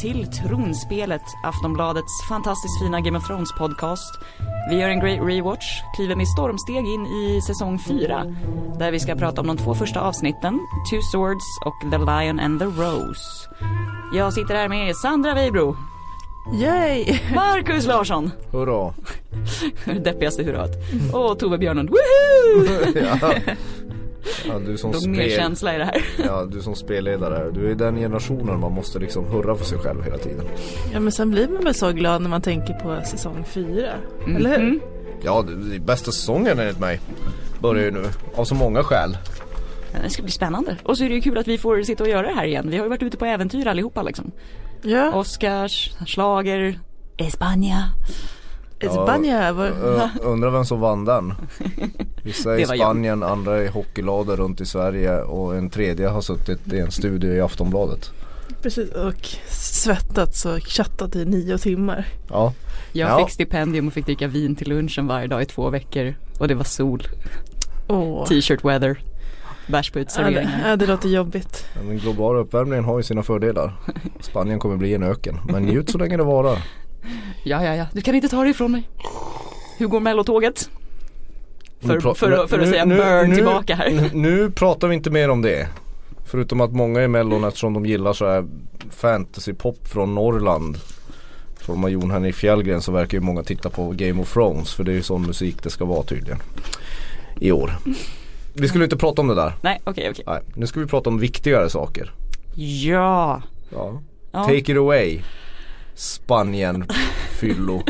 till Tronspelet, Aftonbladets fantastiskt fina Game of Thrones podcast. Vi gör en great rewatch, kliver med stormsteg in i säsong 4, där vi ska prata om de två första avsnitten, Two Swords och The Lion and the Rose. Jag sitter här med Sandra Weibro, Yay! Marcus Larsson, Hurra! det deppigaste hurrat, och Tove Björnlund, woho! ja. Ja, du som Låg mer spel... känsla i det här. Ja, du som spelledare, du är den generationen man måste liksom hurra för sig själv hela tiden. Ja men sen blir man väl så glad när man tänker på säsong fyra. Eller hur? Mm. Ja, det det är bästa säsongen enligt mig. Börjar ju nu, av så många skäl. Det ska bli spännande. Och så är det ju kul att vi får sitta och göra det här igen. Vi har ju varit ute på äventyr allihopa liksom. Ja, Oscars, slager, Espanja. Espanja. Ö, undrar vem som vann den? Vissa i Det var jag. Spanien, andra i hockeylader runt i Sverige och en tredje har suttit i en studio i Aftonbladet. Precis, och svettats och chattat i nio timmar. Ja, Jag Ja. fick stipendium och fick dricka vin till lunchen varje dag i två veckor. Och det var sol, Åh. t-shirt weather, bärs på Ja, det, uteserveringen. ja, det låter jobbigt. den globala uppvärmningen har ju sina fördelar. Spanien kommer bli en öken, men njut så länge det varar. Ja, ja, ja, du kan inte ta det ifrån mig. Hur går mellotåget? För, för, för, för att nu- säga nu- burn nu- tillbaka här. Nu, pratar vi inte mer om det. Förutom att många i mellon eftersom de gillar så här fantasypop från Norrland. Från Jon Henrik Fjällgren så verkar ju många titta på Game of Thrones för det är ju sån musik det ska vara tydligen. I år. Vi skulle inte prata om det där. Nej, okej, okej. Nej, nu ska vi prata om viktigare saker. Ja. ja. Take it away. Spanien fyllo.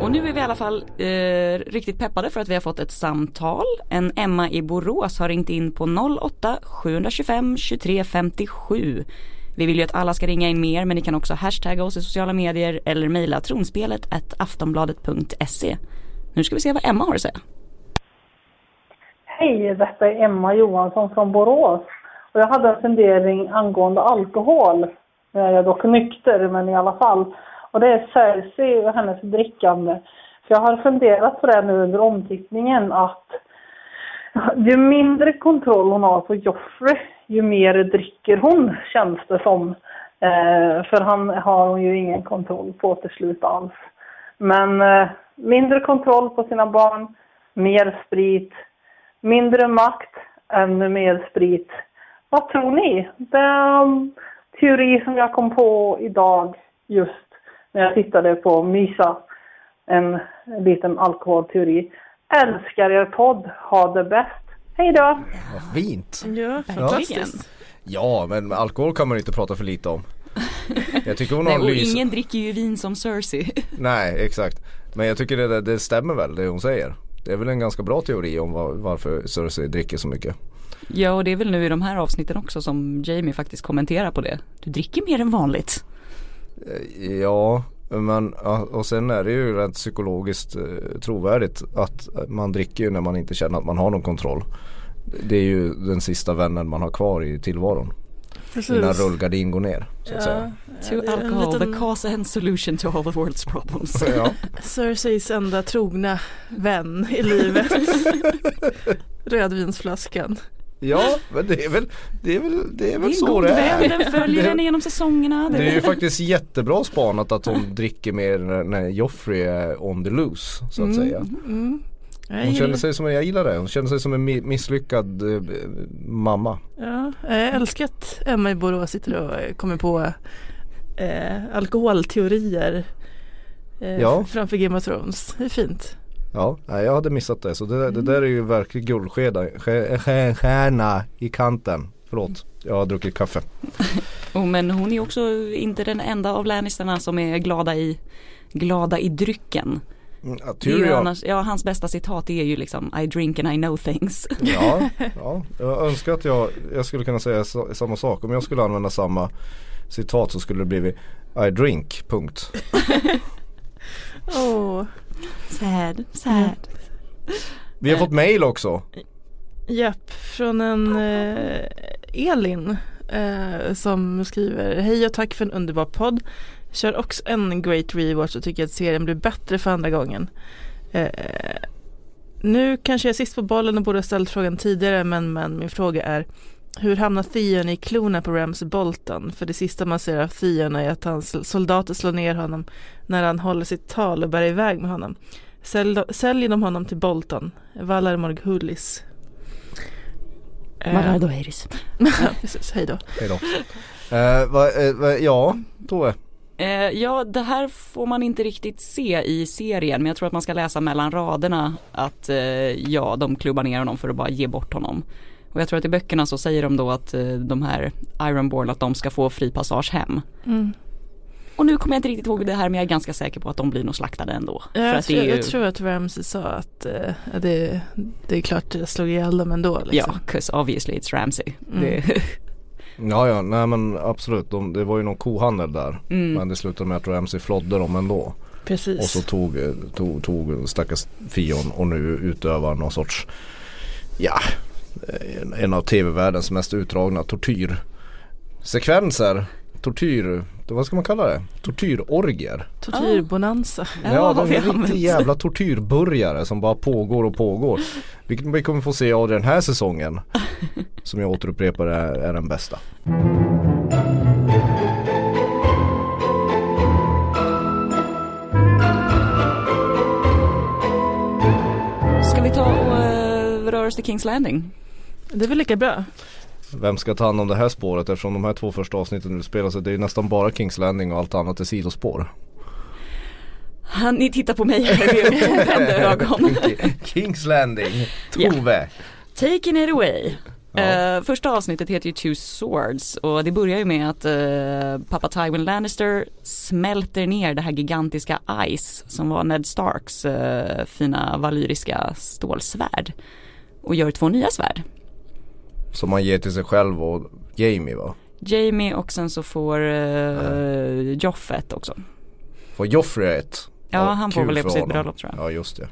Och nu är vi i alla fall eh, riktigt peppade för att vi har fått ett samtal. En Emma i Borås har ringt in på 08 725 23 57. Vi vill ju att alla ska ringa in mer men ni kan också hashtagga oss i sociala medier eller mejla tronspelet aftonbladet.se. Nu ska vi se vad Emma har att säga. Hej, detta är Emma Johansson från Borås. Och jag hade en fundering angående alkohol. Jag är dock nykter, men i alla fall. Och det är Cersei och hennes drickande. För jag har funderat på det nu under omtittningen att ju mindre kontroll hon har på Joffrey, ju mer dricker hon, känns det som. Eh, för han har hon ju ingen kontroll på till slut alls. Men eh, mindre kontroll på sina barn, mer sprit, mindre makt, ännu mer sprit. Vad tror ni? Det är en teori som jag kom på idag just när jag tittade på Mysa. En liten alkoholteori. Älskar er podd. Ha det bäst. Hej då! Vad fint. Ja, fantastiskt. Ja, men alkohol kan man inte prata för lite om. Jag tycker hon Nej, har och lys... ingen dricker ju vin som Cersei. Nej, exakt. Men jag tycker det, det stämmer väl det hon säger. Det är väl en ganska bra teori om var, varför Cersei dricker så mycket. Ja och det är väl nu i de här avsnitten också som Jamie faktiskt kommenterar på det. Du dricker mer än vanligt. Eh, Ja, men och sen är det ju rent psykologiskt eh, trovärdigt att man dricker ju när man inte känner att man har någon kontroll. Det är ju den sista vännen man har kvar i tillvaron. Innan Precis. rullgardin går ner så att säga. To det är alcohol, liten- the cause and solution to all the world's problems. Ja. Cerseis enda trogna vän i livet. Rödvinsflaskan. ja, men det är väl, det är väl, det är Det väl är en så god det vän, är. den följer Det- den genom säsongerna. Det är ju faktiskt jättebra spanat att hon dricker mer när- Joffrey är on the loose så att säga. Mm. Hon känner sig som, jag gillar det, hon känner sig som en mi- misslyckad eh, mamma. Ja, jag älskar att Emma i Borås sitter och eh, kommer på eh, alkoholteorier eh, Ja. framför Game of Thrones. Det är fint. Ja, jag hade missat det så det, det där är ju verkligen guldskeda, stjärna i kanten. Förlåt, jag har druckit kaffe. oh, men hon är också inte den enda av Lannisterna som är glada i, glada i drycken. Mm, ja, ju Tyrion, annars, ja, hans bästa citat är ju liksom I drink and I know things. ja, ja, jag önskar att jag, jag skulle kunna säga sa- samma sak. Om jag skulle använda samma citat så skulle det blivit I drink, punkt. Åh, Sad, sad. Vi har fått mail också. japp, från en eh, Elin eh, som skriver Hej och tack för en underbar podd. Kör också en great rewatch och tycker att serien blir bättre för andra gången. Eh, nu kanske jag är sist på bollen och borde ha ställt frågan tidigare men, men min fråga är hur hamnar Theon i klorna på Ramsey Bolton? För det sista man ser av Theon är att hans soldater slår ner honom när han håller sitt tal och bär iväg med honom. Sälj, säljer de honom till Bolton, Valar Morghulis. Eh, Valar Dohaeris. ja, precis, hej då. Hej då. Eh, va, eh, va, ja, Tove. Eh, ja, det här får man inte riktigt se i serien men jag tror att man ska läsa mellan raderna att eh, ja, de klubbar ner honom för att bara ge bort honom. Och jag tror att i böckerna så säger de då att eh, de här Ironborn att de ska få fri passage hem. Mm. Och nu kommer jag inte riktigt ihåg det här men jag är ganska säker på att de blir nog slaktade ändå. Ja, jag, tror, ju, jag tror att Ramsey sa att eh, det, det är klart jag slog ihjäl dem ändå. Ja, Liksom. 'cause obviously it's Ramsey. Mm. Ja ja, nej men absolut. De, det var ju någon kohandel där. mm. Men det slutade med att Ramsey flodde dem ändå. Precis. Och så tog, tog, tog stackars Fion och nu utövar någon sorts, ja, en, en av tv-världens mest utdragna tortyrsekvenser. Tortyr, vad ska man kalla det? Tortyrorgier. Tortyrbonanza. Ja, Ja, de är riktigt jävla tortyrburgare som bara pågår och pågår. Vilket vi kommer få se av den här säsongen. Som jag återupprepar är, är den bästa. Ska vi ta och uh, röra oss till Kings Landing? Det är väl lika bra. Vem ska ta hand om det här spåret eftersom de här två första avsnitten utspelar sig. Det är nästan bara Kings Landing och allt annat är sidospår. Han, ni tittar på mig här. Kings Landing. Tove. Taking it away. Ja. Eh, första avsnittet heter ju Two Swords och det börjar ju med att eh, pappa Tywin Lannister smälter ner det här gigantiska Ice som var Ned Starks eh, fina valyriska stålsvärd och gör två nya svärd. Som man ger till sig själv och Jamie va? Jamie och sen så får uh, Joffet också. Får Joffrey ett? Ja, han får väl det på sitt bröllop tror jag. Ja just det.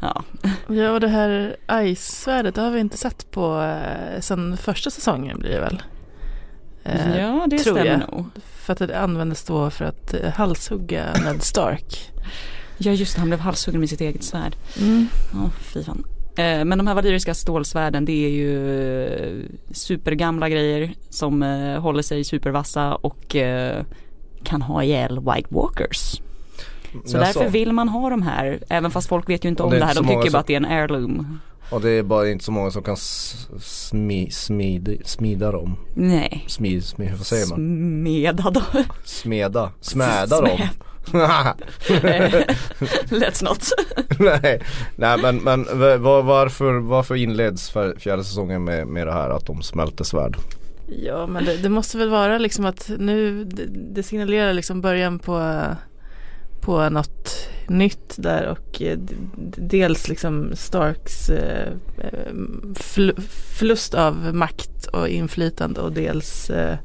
Ja. Ja och det här Ice-svärdet det har vi inte sett på eh, sen första säsongen blir det väl? Eh, ja det tror stämmer jag. nog. För att det användes då för att eh, halshugga Ned Stark. Ja just det, han blev halshuggen med sitt eget svärd. Mm. Ja, fy fan. Eh, Men de här valyriska stålsvärden det är ju eh, supergamla grejer som eh, håller sig supervassa och kan ha ihjäl White Walkers. Så Jaså? därför vill man ha de här, även fast folk vet ju inte om det det här, de så tycker bara att det är en heirloom. Och det är bara inte så många som kan smi, smid, smida dem. Nej, Smid, smid, vad säger man? smeda då. Smeda, smäda dem. Let's not. nej, nej men, men varför, varför inleds fjärde säsongen med, med det här att de smälter svärd? Ja men det, det måste väl vara liksom att nu det, det signalerar liksom början på på något nytt där och eh, dels liksom Starks eh, förlust av makt och inflytande och dels eh,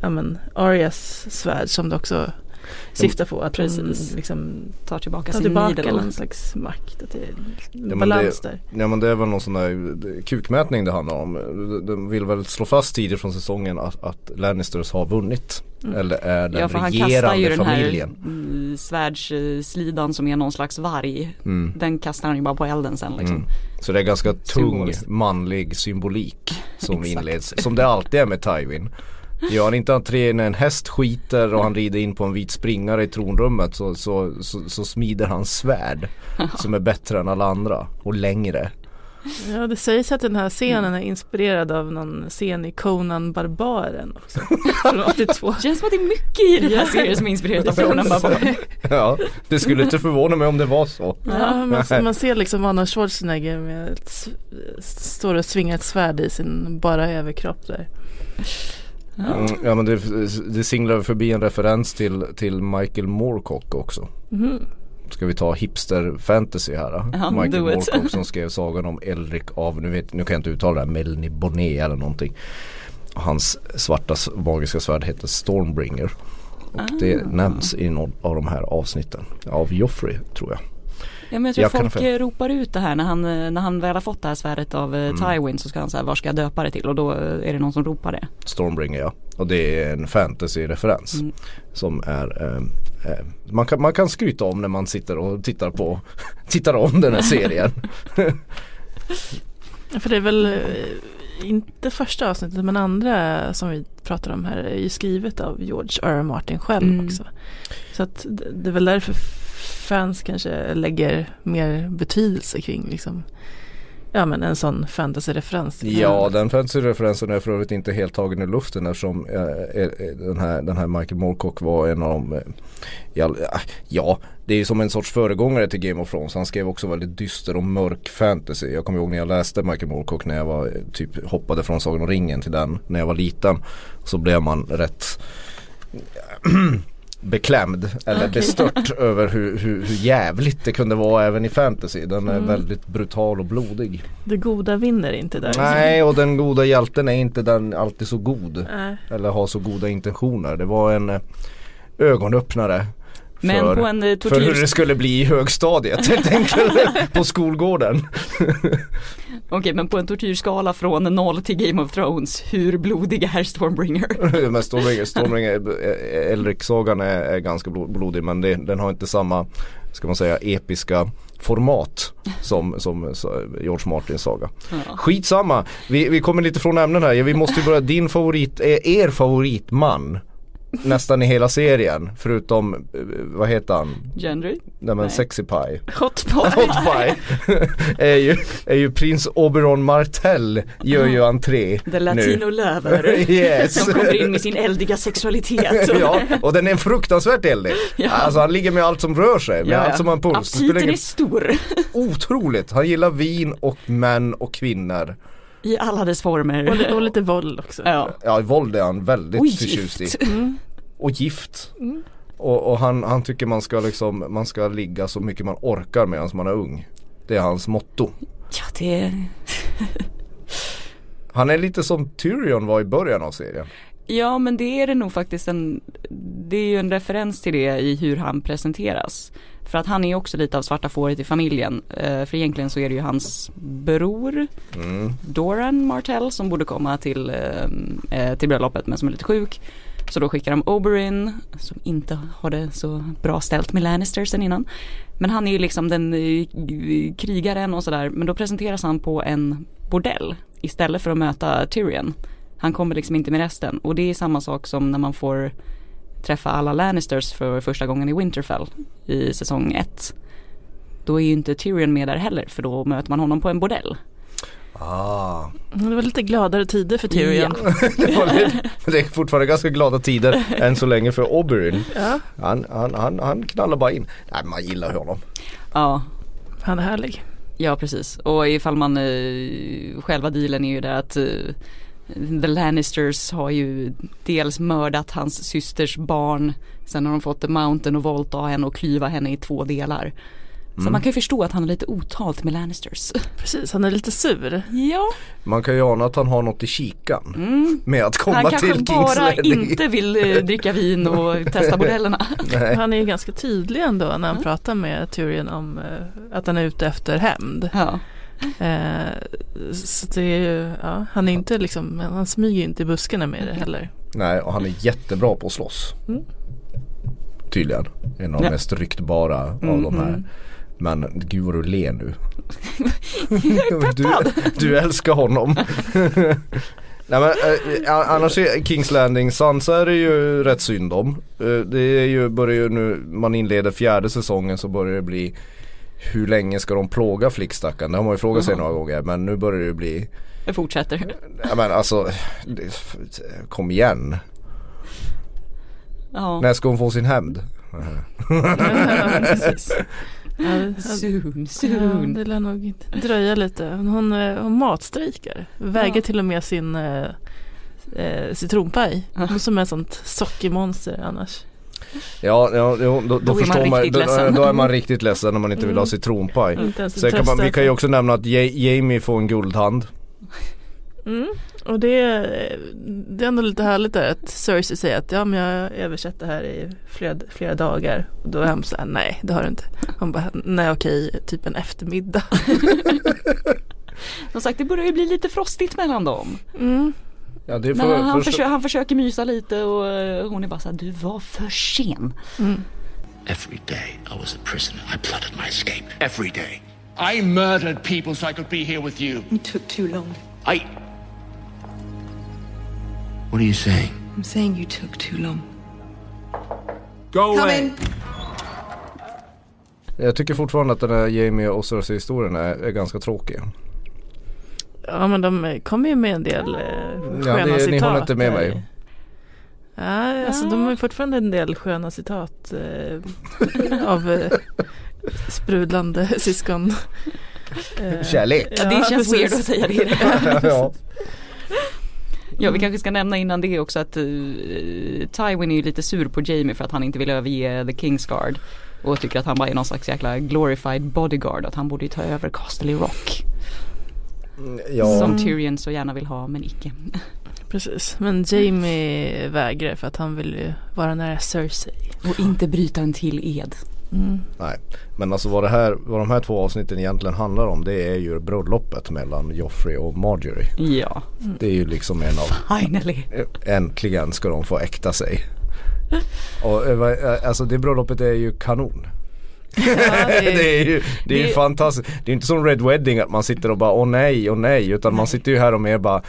ja men Arias svärd som det också syftar på att Precis. hon liksom Tar tillbaka tar sin tillbaka needle. någon slags makt. Att det är men balans där. Ja men det är väl någon sån där det- kukmätning det handlar om. De- De vill väl slå fast tidigt från säsongen att, att Lannisters har vunnit. Mm. Eller är den Ja för han kastar ju den här familjen. mm, svärdsslidan som är någon slags varg. Mm. Den kastar han ju bara på elden sen liksom. Mm. Så det är ganska tung manlig symbolik som inleds. Som det alltid är med Tywin. Gör han inte entré när en häst skiter och han rider in på en vit springare i tronrummet så, så, så, så smider han svärd. Som är bättre än alla andra och längre. Ja det sägs att den här scenen är inspirerad av någon scen i Conan Barbaren också. Från 82. Känns som att det är mycket i den här Ja. serien som är inspirerat av Conan Barbar. Ja, det skulle inte förvåna mig om det var så. Ja, man, Nej. man ser liksom Arnold Schwarzenegger med ett, står och svingar ett svärd i sin bara överkropp där. Mm, ja men det, det singlar förbi en referens till, till Michael Moorcock också. Mhm. Ska vi ta hipster fantasy här då? Ja, Michael. Moorcock som skrev sagan om Elric av, nu, vet, nu kan jag inte uttala det här, Melny Bonnet eller någonting. Hans svarta magiska svärd heter Stormbringer. Och det Ah. nämns i någon av de här avsnitten. Av Joffrey tror jag. Ja men jag tror Jag kan folk för- eh, ropar ut det här när han, eh, när han väl har fått det här svärdet av Mm. eh, Tywin så ska han säga var ska jag döpa det till och då är det någon som ropar det. Stormbringer ja. Och det är en fantasy-referens. Mm. Som är eh, eh, man, kan, man kan skryta om när man sitter och tittar på Tittar om den här serien. För det är väl inte första avsnittet men andra som vi pratar om här är ju skrivet av George R. R. Martin själv Mm. också. Så att det det är väl därför fans kanske lägger mer betydelse kring liksom Ja men en sån fantasy-referens. Ja den fantasy-referensen är för övrigt inte helt tagen i luften eftersom eh, eh, den, här, den här Michael Moorcock var en av de eh, all, eh, Ja det är som en sorts föregångare till Game of Thrones. Han skrev också väldigt dyster och mörk fantasy. Jag kommer ihåg när jag läste Michael Moorcock när jag var eh, typ hoppade från Sagan om ringen till den när jag var liten. Så blev man rätt beklämd eller Okej. bestört över hur, hur, hur jävligt det kunde vara även i fantasy. Den är Mm. väldigt brutal och blodig. Det goda vinner inte där. Nej och den goda hjälten är inte den alltid så god. Nej. Eller har så goda intentioner. Det var en eh, ögonöppnare. Men för, en eh, för hur det tortyr... skulle bli i högstadiet helt enkelt. på skolgården. Okej men på en tortyrskala från 0 till Game of Thrones, hur blodig är Stormbringer? men Stormbringer, Stormbringer eh, Elric-sagan är, är ganska blo- blodig men det, den har inte samma, ska man säga, episka format som, som George Martins saga. Ja. Skitsamma, vi, vi kommer lite från ämnen här. Vi måste ju börja, din favorit, är er favoritman nästan i hela serien förutom, eh, vad heter han? Gendry? Nej men Nej. Sexy Pie. Hot pot. Hot Pie är, ju, är ju prins Oberon Martell gör ju entré The Latino nu. Lover. yes. Som kommer in med sin eldiga sexualitet. ja, och den är fruktansvärt eldig. Ja. Alltså han ligger med allt som rör sig, med Ja, allt som har en puls. Aptiten är stor Otroligt, han gillar vin och män och kvinnor. I alla dess former. Och, och lite våld också. Ja. Ja, våld är han väldigt Och förtjust i. gift. Mm. Och gift. Mm. Och, och han, han tycker man ska liksom, man ska ligga så mycket man orkar medan man är ung. Det är hans motto. Ja det Han är lite som Tyrion var i början av serien. Ja men det är det nog faktiskt en Det är ju en referens till det i hur han presenteras För att han är också lite av svarta fåret i familjen. Eh, För egentligen så är det ju hans bror Mm. Doran Martell som borde komma till, eh, eh, till bröllopet men som är lite sjuk. Så då skickar de Oberyn som inte har det så bra ställt med Lannisters sen innan. Men han är ju liksom den krigaren och sådär. Men då presenteras han på en bordell istället för att möta Tyrion. Han kommer liksom inte med resten. Och det är samma sak som när man får träffa alla Lannisters för första gången i Winterfell i säsong 1 Då är ju inte Tyrion med där heller för då möter man honom på en bordell Ah. Det var lite gladare tider för Tyrion. det, var lite, det är fortfarande ganska glada tider än så länge för Oberyn. Ja, Han, han, han, han knallar bara in. Nej man gillar honom. Ja, han är härlig. Ja precis och ifall man eh, själva dealen är ju det att eh, The Lannisters har ju dels mördat hans systers barn Sen har de fått The Mountain och våldta henne och klyva henne i två delar Så man kan ju förstå att han har lite otalt med Lannisters Precis, han är lite sur. Ja, Man kan ju ana att han har något i kikan. mm. Med att komma han kanske till Kings bara Landing. inte vill eh, dricka vin och testa bordellerna Nej. Han är ju ganska tydlig ändå när han Ja. pratar med Tyrion om eh, att han är ute efter hämnd. Ja, så det är ju, ja, han är inte liksom, han smyger inte i buskarna med det heller. Nej och han är jättebra på att slåss. Mm. Tydligen. En av de Ja. mest ryktbara av de här. Mhm. Men gud vad du ler nu. du, du älskar honom. Nej men eh, annars är Kings Landing Sansa är det ju rätt synd om. Eh, det är ju, börjar ju nu, man inleder fjärde säsongen så börjar det bli hur länge ska de plåga flickstackaren? Det har man ju frågat sig Jaha. några gånger men nu börjar det bli jag fortsätter Ja men alltså det, Kom igen. Ja, När ska hon få sin hämnd? Ja, det- Soon, Ja, soon det lär nog inte dröja lite. Hon, hon matstrejkar. Väger Ja. till och med sin eh, eh, citronpaj. Hon som är ett sånt sockermonster annars. Ja, ja då, då, Då förstår man, riktigt då, då är man riktigt ledsen när man inte vill ha Mm. citronpaj. Sen kan man, vi kan ju också nämna att Ja- Jamie får en guldhand. Mm. Och det, är- det är ändå lite härligt där att Cersei säger att ja men jag har översatt det här i flera, flera dagar. Och då är han så här, nej det har du inte. Hon bara, nej okej, typ en eftermiddag. Som sagt det börjar ju bli lite frostigt mellan dem. Mm. Ja, Men för, han, först- försö- han försöker mysa lite och eh, hon är bara såhär, du var för sen. Every day I was a prisoner. I plotted my escape. Every day. I murdered people so I could be here with you. You took too long. I. What are you saying? I'm saying you took too long. Go away. Jag tycker fortfarande att den här Jamie och Cersei historien är, är ganska tråkig. Ja men de kommer ju med en del eh, Ja, sköna det- citat. ni håller inte med mig. Ja, alltså de har ju fortfarande en del sköna citat eh, av eh, sprudlande syskon. Eh, Kärlek. Ja, det känns precis. weird att säga det. ja. Ja vi kanske ska nämna innan det också att uh, Tywin är ju lite sur på Jamie för att han inte vill överge The Kingsguard. Och tycker att han bara är någon slags jäkla glorified bodyguard. Att han borde ju ta över Castle Rock. Ja. Som Tyrion så gärna vill ha men icke. Precis, men Jamie vägrar för att han vill ju vara nära Cersei. Och inte bryta en till ed. Mm. Nej, men alltså vad, det här, vad de här två avsnitten egentligen handlar om det är ju bröllopet mellan Joffrey och Marjorie. Ja, Det är ju liksom en av, finally. äntligen ska de få äkta sig. Och eh, eh, alltså det bröllopet är ju kanon. Ja, det är- det är ju, det är ju det- fantastiskt. Det är inte som Red Wedding att man sitter och bara åh nej, åh nej. Utan man sitter ju här och mer bara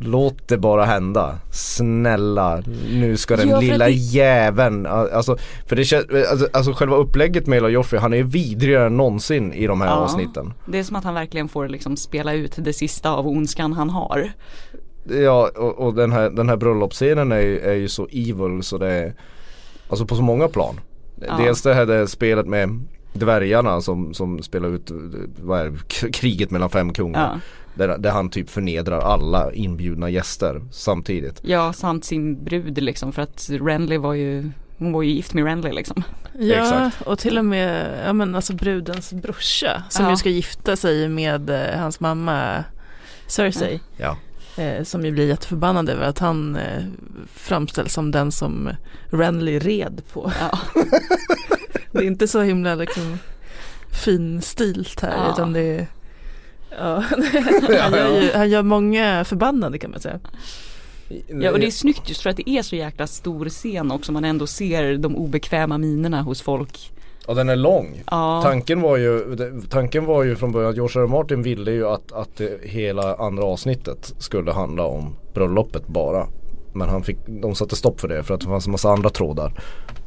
Låt det bara hända. Snälla, nu ska den Ja, lilla det- jäveln, alltså, för det känns, alltså, alltså själva upplägget med hela Joffrey, han är vidrigare än någonsin i de här Ja. avsnitten. Det är som att han verkligen får liksom spela ut det sista av ondskan han har. Ja och, och den här, den här bröllopsscenen är, ju- är ju så evil så det är Alltså på så många plan. Ja. Dels det här det spelet med dvärgarna som, som spelar ut vad är det, kriget mellan fem kungar. Ja. Där, där han typ förnedrar alla inbjudna gäster samtidigt. Ja, samt sin brud liksom för att Renly var ju hon var ju gift med Renly liksom. Ja, Exakt. och till och med ja, men alltså brudens brorsa som Ja. ju ska gifta sig med eh, hans mamma Cersei. Ja. Eh, som ju blir jätteförbannad över att han eh, framställs som den som Renly red på. Ja. Det är inte så himla liksom finstilt här Ja. utan det är Ja, han, gör ju, han gör många förbannade kan man säga. ja och det är snyggt just för att det är så jäkla stor scen också man ändå ser de obekväma minerna hos folk. Och den är lång. Ja, Tanken var ju, tanken var ju från början att George R. Martin ville ju att, att det, hela andra avsnittet skulle handla om bröllopet bara. Men han fick, de satte stopp för det för att det fanns en massa andra trådar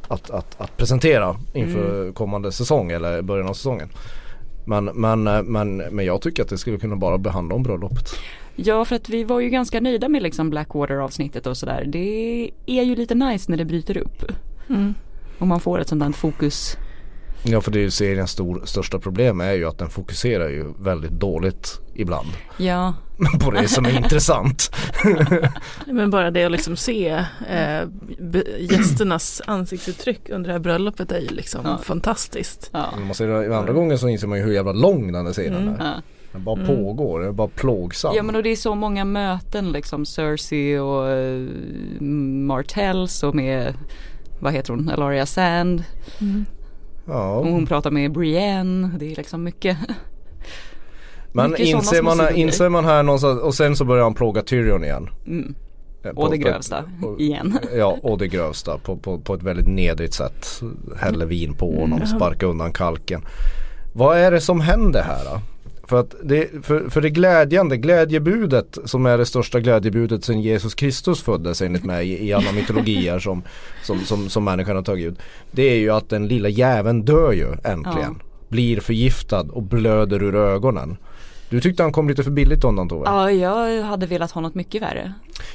att, att, att presentera inför kommande säsong eller början av säsongen. Men, men, men, men jag tycker att det skulle kunna bara behandla om bröllopet. ja för att vi var ju ganska nöjda med liksom Blackwater avsnittet och sådär. Det är ju lite nice när det bryter upp. Mm. Och man får ett sånt där fokus. Ja för det är ju seriens stor, största problem är ju att den fokuserar ju väldigt dåligt ibland Ja, på det som är intressant. Men bara det att liksom se eh, gästernas ansiktsuttryck under det här bröllopet är ju liksom Ja. fantastiskt. ja. När man ser det i andra gången så inser man ju hur jävla lång den här serien är. ja. Den bara pågår, den är bara plågsam. Ja men och det är så många möten liksom Cersei och uh, Martells och med vad heter hon, Elaria Sand. Ja. Och hon pratar med Brienne. Det är liksom mycket. Men inser man, inser man här någonstans och sen så börjar han plåga Tyrion igen. Mm. Eh, Och på- det grövsta på- igen. Ja och det grövsta på, på, på ett väldigt nedrigt sätt. Häller vin på honom, Mm. sparkar undan kalken. Vad är det som händer här då? För, att det, för, för det glädjande, glädjebudet som är det största glädjebudet sedan Jesus Kristus föddes enligt mig i, i alla mytologier som, som, som, som människan har tagit ut. Det är ju att den lilla jäveln dör ju äntligen. Blir förgiftad och blöder ur ögonen. Du tyckte han kom lite för billigt undan Tove? Ja jag hade velat ha något mycket värre.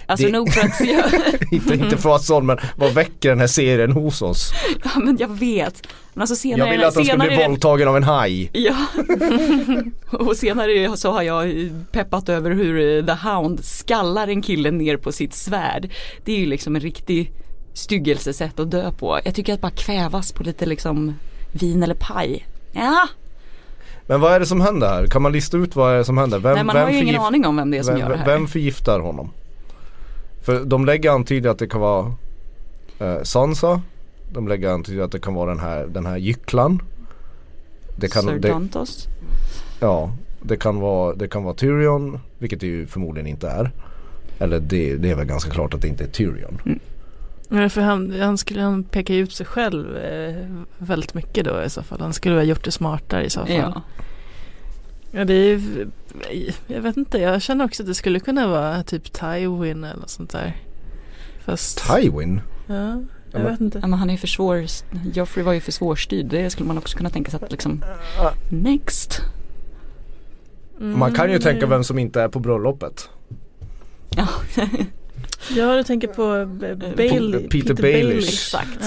Alltså Det- nog för att jag, inte, inte för att sån men vad väcker den här serien hos oss? ja men jag vet. Men alltså senare, Jag vill att han ska bli våldtagen av en haj. Ja, och senare så har jag peppat över hur The Hound skallar en kille ner på sitt svärd. Det är ju liksom en riktig styggelsesätt att dö på. Jag tycker att bara kvävas på lite liksom vin eller paj. Ja, Men vad är det som händer här? Kan man lista ut vad är det som händer? Vem, Nej man vem har ju ingen aning om vem det är som vem, gör det här. Vem förgiftar honom? För de lägger antyder att det kan vara eh, Sansa. De lägger antyder att det kan vara den här, den här gycklan. Det kan, Sir det, Dantos. ja, det kan vara, det kan vara Tyrion. Vilket det ju förmodligen inte är. Eller det, det är väl ganska klart att det inte är Tyrion. Ja, för han, han skulle han peka ut sig själv eh, väldigt mycket då i så fall. Han skulle ha gjort det smartare i så fall. Ja. Ja, det är ju- jag vet inte, jag känner också att det skulle kunna vara typ Tywin eller sånt där. Fast, Tywin? ja, jag vet inte. Ja, men han är ju för svår, Joffrey var ju för svårstyrd. Det skulle man också kunna tänka sig att liksom Next. Man kan ju Mm, tänka nej. vem som inte är på bröllopet. Ja, Ja, du tänker på B- Bailey, Peter Peter, Baelish. Exakt.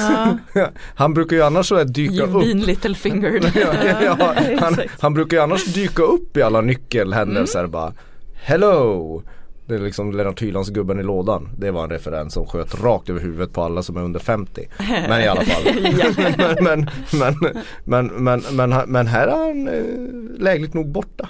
Ja, Han brukar ju annars så här dyka You upp. mean little finger. ja, ja, han, han brukar ju annars dyka upp i alla nyckelhändelser Mm. bara Hello! Det är liksom Lennart Hylands gubben i lådan. Det var en referens som sköt rakt över huvudet på alla som är under 50. Men i alla fall. men, men, men, men, men, men, men, men här är han eh, lägligt nog borta.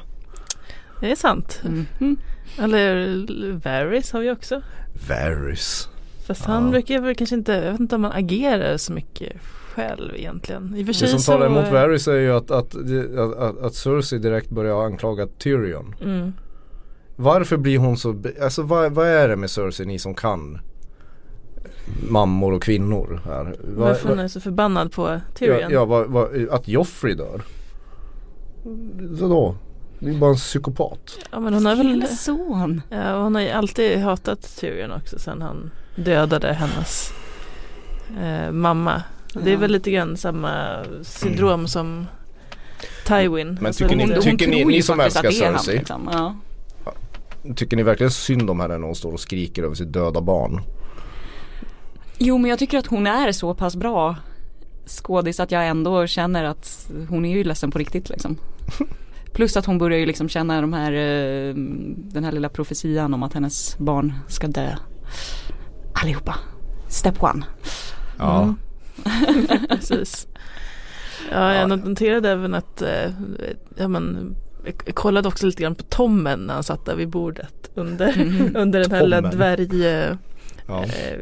det är sant. Mhm. Eller Varys har vi också. Varys. Fast Ja. han brukar väl kanske inte, jag vet inte om han agerar så mycket själv egentligen. I och för Det som så, talar emot Varys är ju att, att, att, att, att Cersei direkt börjar anklaga Tyrion. Mm. Varför blir hon så, alltså vad, vad är det med Cersei ni som kan mammor och kvinnor här? Vad- Varför hon är så förbannad på Tyrion. Ja, ja vad, vad, att Joffrey dör. Vadå? Det är bara en psykopat. Ja, men hon har väl son. Ja, och hon har ju alltid hatat Tyrion också sen han dödade hennes eh, mamma. Det är Ja. väl lite grann samma syndrom som Tywin. Men Alltså tycker ni- hon tycker tror ni ju som älskar Cersei? liksom. ja. Tycker ni verkligen synd om henne när hon står och skriker över sitt döda barn? Jo men jag tycker att hon är så pass bra skådis att jag ändå känner att hon är ju ledsen på riktigt liksom. Plus att hon börjar ju liksom känna de här, eh, den här lilla profetian om att hennes barn ska dö. Allihopa. Step one. Ja. Mm. Precis. Ja, jag noterade även att eh, ja, men, jag kollade också lite grann på Tommen när han satt där vid bordet under, Mm. under den här lilla dvärg eh, Ja. eh,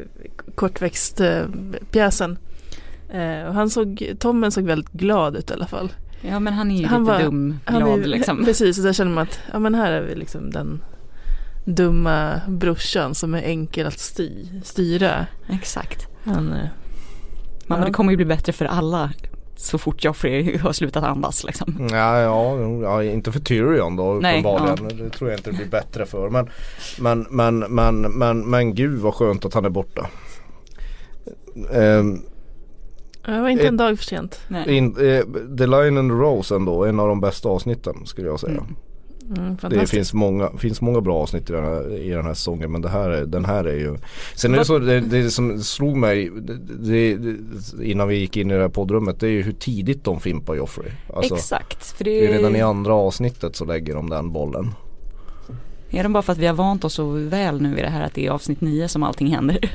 kortväxt eh, pjäsen. Eh, och han såg, Tommen såg väldigt glad ut i alla fall. Ja men han är ju Han lite var- dum, glad är, liksom. Precis, och där känner man att ja, men här är vi liksom den dumma brorsan som är enkel att sty, styra. Exakt. Han, eh, Men Ja. det kommer ju bli bättre för alla så fort Joffrey har slutat andas liksom. Ja, ja, ja, inte för Tyrion då Nej, uppenbarligen. Det tror jag inte det blir bättre för. Men, men, men, men, men, men gud vad skönt att han är borta. Ehm, det var inte Eh, en dag för sent. Nej. in, eh, The Lion and the Rose ändå, en av de bästa avsnitten skulle jag säga. Mm. Mm, Det finns många, finns många bra avsnitt i den här, i den här säsongen men det här är, den här är ju Sen är det så, det, det som slog mig det, det, innan vi gick in i det här poddrummet det är ju hur tidigt de fimpar Joffrey. Alltså, Exakt. För det det är redan i andra avsnittet så lägger de den bollen. är det bara för att vi har vant oss så väl nu i det här att det är avsnitt 9 som allting händer.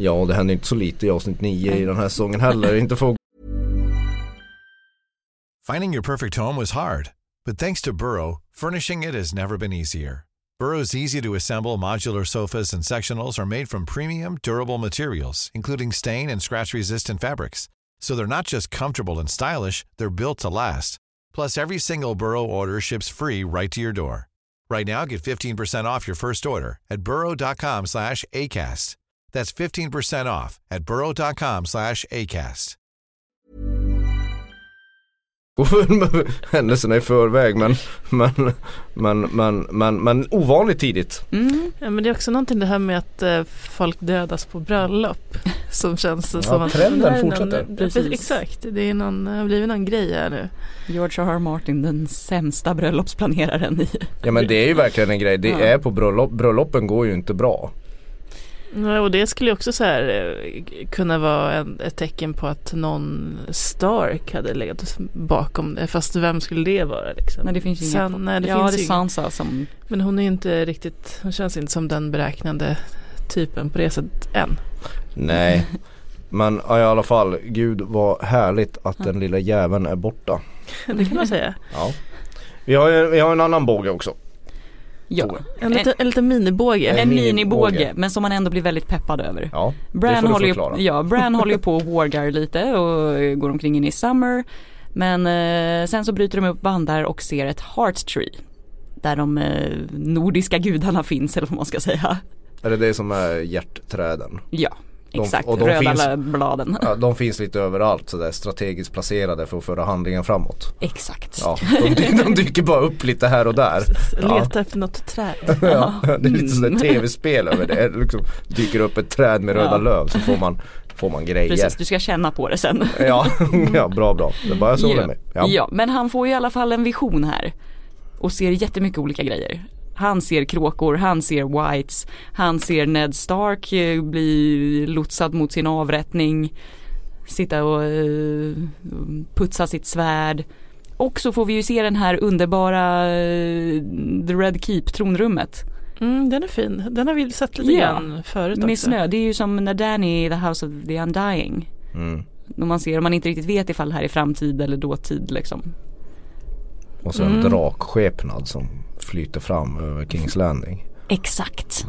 Ja och det händer inte så lite i avsnitt 9 i den här säsongen heller. inte för att Finding your perfect home was hard, but thanks to Burrow, furnishing it has never been easier. Burrow's easy to assemble modular sofas and sectionals are made from premium, durable materials, including stain and scratch resistant fabrics. So they're not just comfortable and stylish, they're built to last. Plus, every single Burrow order ships free right to your door. Right now, get 15% off your first order at burrow.com slash ACAST. That's 15% off at burrow.com slash ACAST. händelserna i förväg men, men, men, men, men, men ovanligt tidigt. Mm. Ja, men det är också någonting det här med att eh, folk dödas på bröllop. Som känns som att trenden fortsätter. Någon, Precis. Exakt, det är någon, det har blivit någon grej här nu. George R. R. Martin, den sämsta bröllopsplaneraren i Ja men det är ju verkligen en grej. Det Ja. är på bröllop, bröllopen går ju inte bra. Ja, och det skulle ju också så här eh, kunna vara en, ett tecken på att någon Stark hade legat bakom det. Fast vem skulle det vara liksom? Nej det finns ju inga nej, det Ja finns det är Sansa som Men hon är ju inte riktigt, hon känns inte som den beräknande typen på det sättet än. Nej. Men ja, i alla fall, gud vad härligt att den lilla jäveln är borta. Det kan man säga. Ja. Vi har, ju- vi har en annan båge också. Ja, En liten, en liten minibåge. en minibåge. minibåge men som man ändå blir väldigt peppad över. Ja, Bran håller, ju, ja, Bran håller ju på och wargar lite och går omkring in i Summer. Men eh, sen så bryter de upp bandar och ser ett Heart Tree. Där de eh, nordiska gudarna finns eller vad man ska säga. Är det det som är hjärtträden? Ja, De- exakt. och de Röda finns- bladen. Ja, de finns lite överallt sådär strategiskt placerade för att föra handlingen framåt. Exakt. Ja, de, de dyker bara upp lite här och där. Ja. Leta efter något träd. Ja, det är lite sådär tv-spel över det. Liksom, dyker upp ett träd med röda löv så får man, får man grejer. Precis, du ska känna på det sen. Ja, ja, bra bra. Det bara jag håller Ja. med. Ja. Ja. men han får i alla fall en vision här. Och ser jättemycket olika grejer. Han ser kråkor, han ser whites, han ser Ned Stark eh, bli lotsad mot sin avrättning. Sitta och eh, putsa sitt svärd. Och så får vi ju se den här underbara eh, The Red Keep, tronrummet. Mm, den är fin. Den har vi sett lite Ja. grann förut också. Med snö, det är ju som när Danny i The House of the Undying. Mm. När man ser, om man inte riktigt vet ifall det här är framtid eller dåtid liksom. Och så en drakskepnad som flyter fram över Kings Landing. Exakt.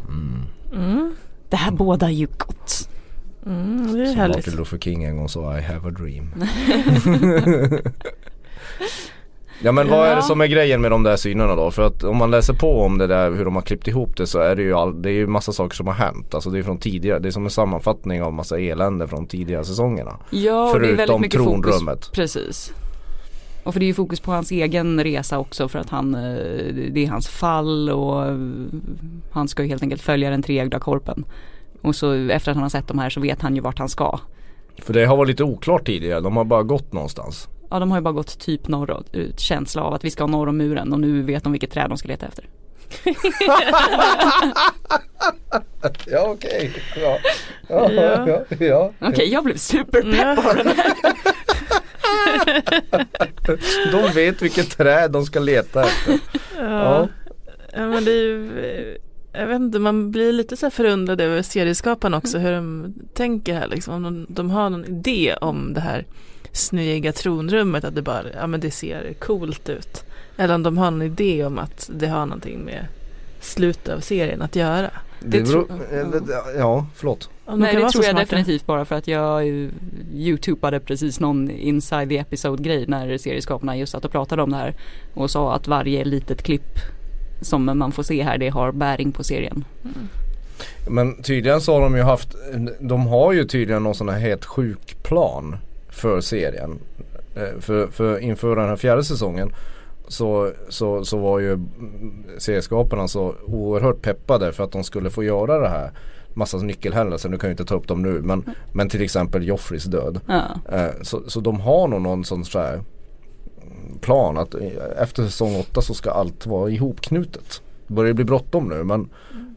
Mm. Det här båda ju gott. Mm, det är Som härligt. Martin Luther King en gång sa I have a dream. ja men vad är det som är grejen med de där synerna då? För att om man läser på om det där hur de har klippt ihop det så är det ju all, det är ju massa saker som har hänt. Alltså det är från tidigare, det är som en sammanfattning av massa elände från tidigare säsongerna. Ja, och det är väldigt Förutom mycket fokus. tronrummet. Precis. Och för det är ju fokus på hans egen resa också för att han, eh, det är hans fall och eh, han ska ju helt enkelt följa den treögda korpen. Och så efter att han har sett de här så vet han ju vart han ska. För det har varit lite oklart tidigare, de har bara gått någonstans. Ja de har ju bara gått typ norrut, ut, känsla av att vi ska norr om muren och nu vet de vilket träd de ska leta efter. Ja okej, ja. Ja, Ja. ja, ja. Okej jag blev superpepp på den här. De vet vilket träd de ska leta efter. Ja. ja men det är ju jag vet inte, man blir lite så här förundrad över serieskaparna också hur de tänker här liksom. Om de, de har någon idé om det här snygga tronrummet, att det bara, ja men det ser coolt ut. Eller om de har någon idé om att det har någonting med slutet av serien att göra. Det Det beror, eh, ja, förlåt. Nej det tror jag smarta. definitivt bara för att jag eh, youtubade precis någon inside the episode grej när serieskaparna just satt och pratade om det här. Och sa att varje litet klipp som man får se här det har bäring på serien. Men tydligen så har de ju haft, de har ju tydligen någon sån här helt sjuk plan för serien. Eh, För, för inför den här fjärde säsongen så, så, så var ju mm, serieskaparna så oerhört peppade för att de skulle få göra det här. Massa nyckelhändelser, nu kan jag inte ta upp dem nu men, men till exempel Joffreys död. Ja. Eh, Så, så de har nog någon sån så här plan att eh, efter säsong 8 så ska allt vara ihopknutet. Det börjar bli bråttom nu men,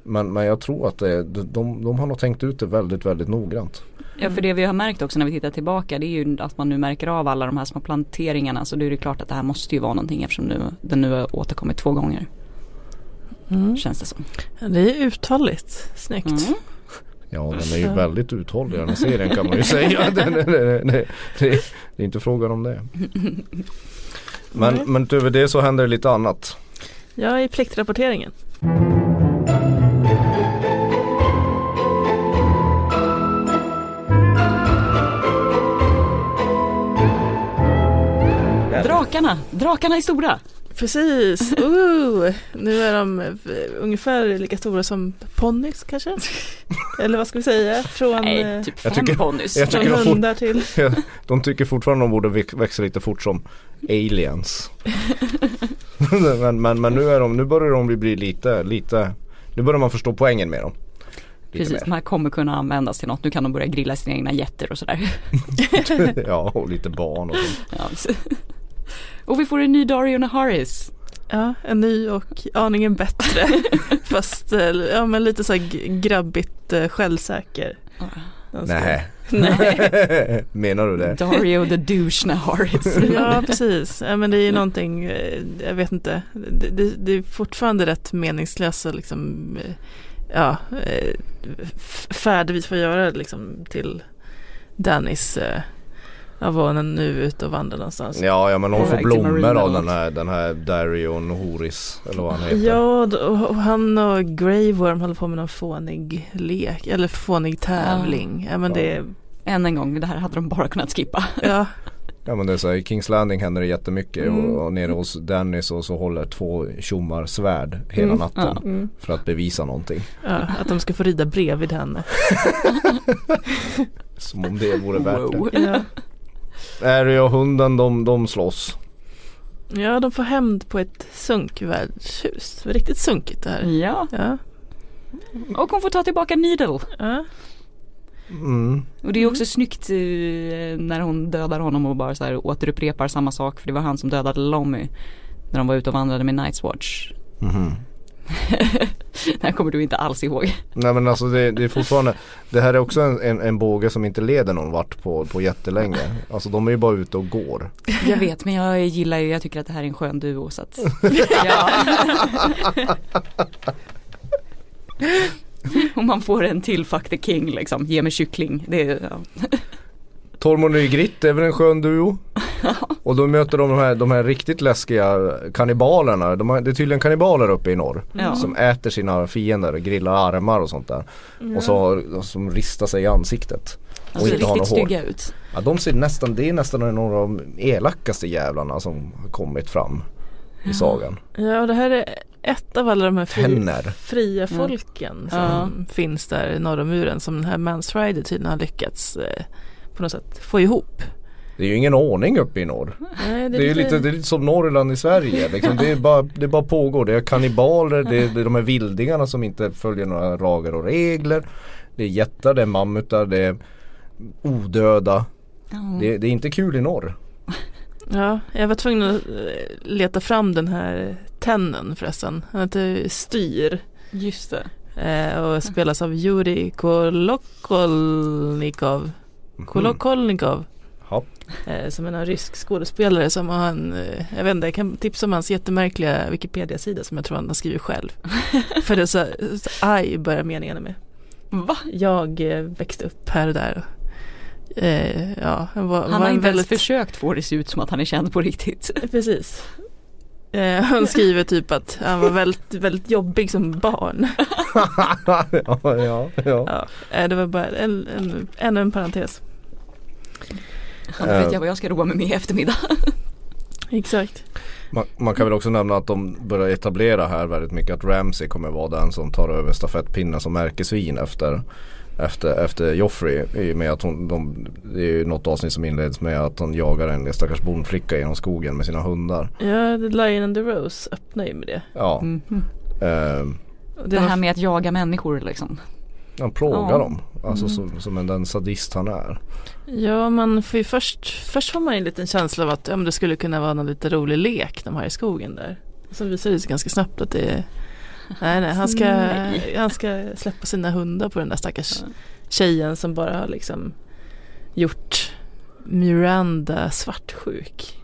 men, men jag tror att det, de, de har nog tänkt ut det väldigt väldigt noggrant. ja för det vi har märkt också när vi tittar tillbaka det är ju att man nu märker av alla de här små planteringarna så då är det klart att det här måste ju vara någonting eftersom nu, den nu har återkommit två gånger. Mm. Känns det som. Ja, Det är uthålligt, snyggt. Mm. Ja den är ju väldigt uthållig den här serien kan man ju säga. Det, det, det, det, det, det är inte frågan om det. Men, men utöver det så händer det lite annat. Jag är i pliktrapporteringen. Drakarna, drakarna är stora. Precis, Ooh. nu är de eh, ungefär lika stora som ponnys kanske? Eller vad ska vi säga? Från, Nej, eh, typ Jag tycker- ponnys. jag från tycker de får- hundar till De tycker fortfarande de borde väx- växa lite fort som aliens. men, men, men nu, är de, nu börjar de bli lite, lite Nu börjar man förstå poängen med dem. Precis, de här kommer kunna användas till något. Nu kan de börja grilla sina egna getter och sådär. ja, och lite barn och sånt. Ja, och vi får en ny Dario Naharis. Ja, en ny och aningen bättre. Fast eh, ja, men lite så här grabbigt eh, självsäker. Ska- Nej. Nej. Menar du det? Dario the douche Naharis. Ja precis, ja, men det är ju någonting, eh, jag vet inte, det, det, det är fortfarande rätt meningslösa liksom, ja, färd vi får göra liksom till Dannys, eh, Avonen nu ute och vandrar någonstans. Ja, ja men hon får blommor av den här, den här Darion Horis eller vad han heter. Ja, och han och Grey Worm håller på med någon fånig lek eller fånig tävling. Ja, men Ja. det, Än en gång, det här hade de bara kunnat skippa. ja, Ja men det är så här, i Kings Landing händer det jättemycket Mm. och, och nere hos Dennis och så håller två tjommar svärd hela Mm. natten mm, för att bevisa någonting. ja, att de ska få rida bredvid henne. Som om det vore värt Wow. Ja. Harry och hunden de, de slåss. ja, de får hämnd på ett sunkvärdshus. Det var riktigt sunkigt det här. Ja, Ja, och hon får ta tillbaka Needle. ja. Mm. Och det är också snyggt eh, när hon dödar honom och bara så här återupprepar samma sak för det var han som dödade Lommy när de var ute och vandrade med Night's Watch. Mhm. det här kommer du inte alls ihåg. Nej men alltså det, det är fortfarande Det här är också en, en, en båge som inte leder någon vart på, på jättelänge Alltså de är ju bara ute och går Jag vet men jag gillar ju, jag tycker att det här är en skön duo så att ja. Och man får en till Fuck the King liksom, ge mig kyckling. Det är, ja. Tormod och Ygritte är väl en skön duo? Och då möter de de här, de här riktigt läskiga kannibalerna de har, Det är tydligen kannibaler uppe i norr Ja. Som äter sina fiender, grillar armar och sånt där Och så har, som ristar sig i ansiktet de ser inte har riktigt något hår. ut. Ja de ser nästan, det är nästan några av de elakaste jävlarna som har kommit fram i sagan ja, och det här är ett av alla de här fri, Henner. fria folken som Ja. finns där norr om muren som den här Mans Rider tydligen har lyckats eh, på något sätt få ihop. Det är ju ingen ordning uppe i norr Nej, Det är ju lite, det är lite som Norrland i Sverige liksom. det, är bara, det bara pågår. Det är kannibaler, det är, det är de här vildingarna som inte följer några lagar och regler. Det är jättar, det är mammutar, det är odöda. Det, det är inte kul i norr. Ja, jag var tvungen att eh, leta fram den här tennen förresten. Han heter Styr. Just det. Eh, och spelas av Juri Kolokolnikov. Kolokolnikov. Ja. Eh, som är en rysk skådespelare som han, eh, jag vet inte, jag kan tipsa om hans jättemärkliga Wikipedia-sida som jag tror han har skrivit själv. För det är så, så aj börjar meningarna med. Va? Jag eh, växte upp här och där. Eh, ja, han var, Han var har en inte ens väldigt, försökt få det se ut som att han är känd på riktigt. Precis. Eh, han skriver typ att han var väldigt, väldigt jobbig som barn. ja, ja, ja. Ja, eh, det var bara en, en, ännu en parentes. Ja, vet jag vad jag ska roa mig med i eftermiddag. Exakt. Man, man kan väl också nämna att de börjar etablera här väldigt mycket att Ramsey kommer vara den som tar över stafettpinnen som märkesvin efter efter, efter Joffrey i och med att hon, de, det är ju något avsnitt som inleds med att hon jagar en stackars bondflicka genom skogen med sina hundar. Ja, The Lion and the Rose öppnar ju med det. Ja, ehm, Och Det här med att jaga människor liksom. han plågar Ja. dem. Alltså som, som en den sadist han är. Ja, man får ju först, först får man en liten känsla av att ja, men det skulle kunna vara någon lite rolig lek de har i skogen där. Så visar det sig ganska snabbt att det är Nej, nej, han ska, Nej. han ska släppa sina hundar på den där stackars tjejen som bara har liksom gjort Miranda svartsjuk.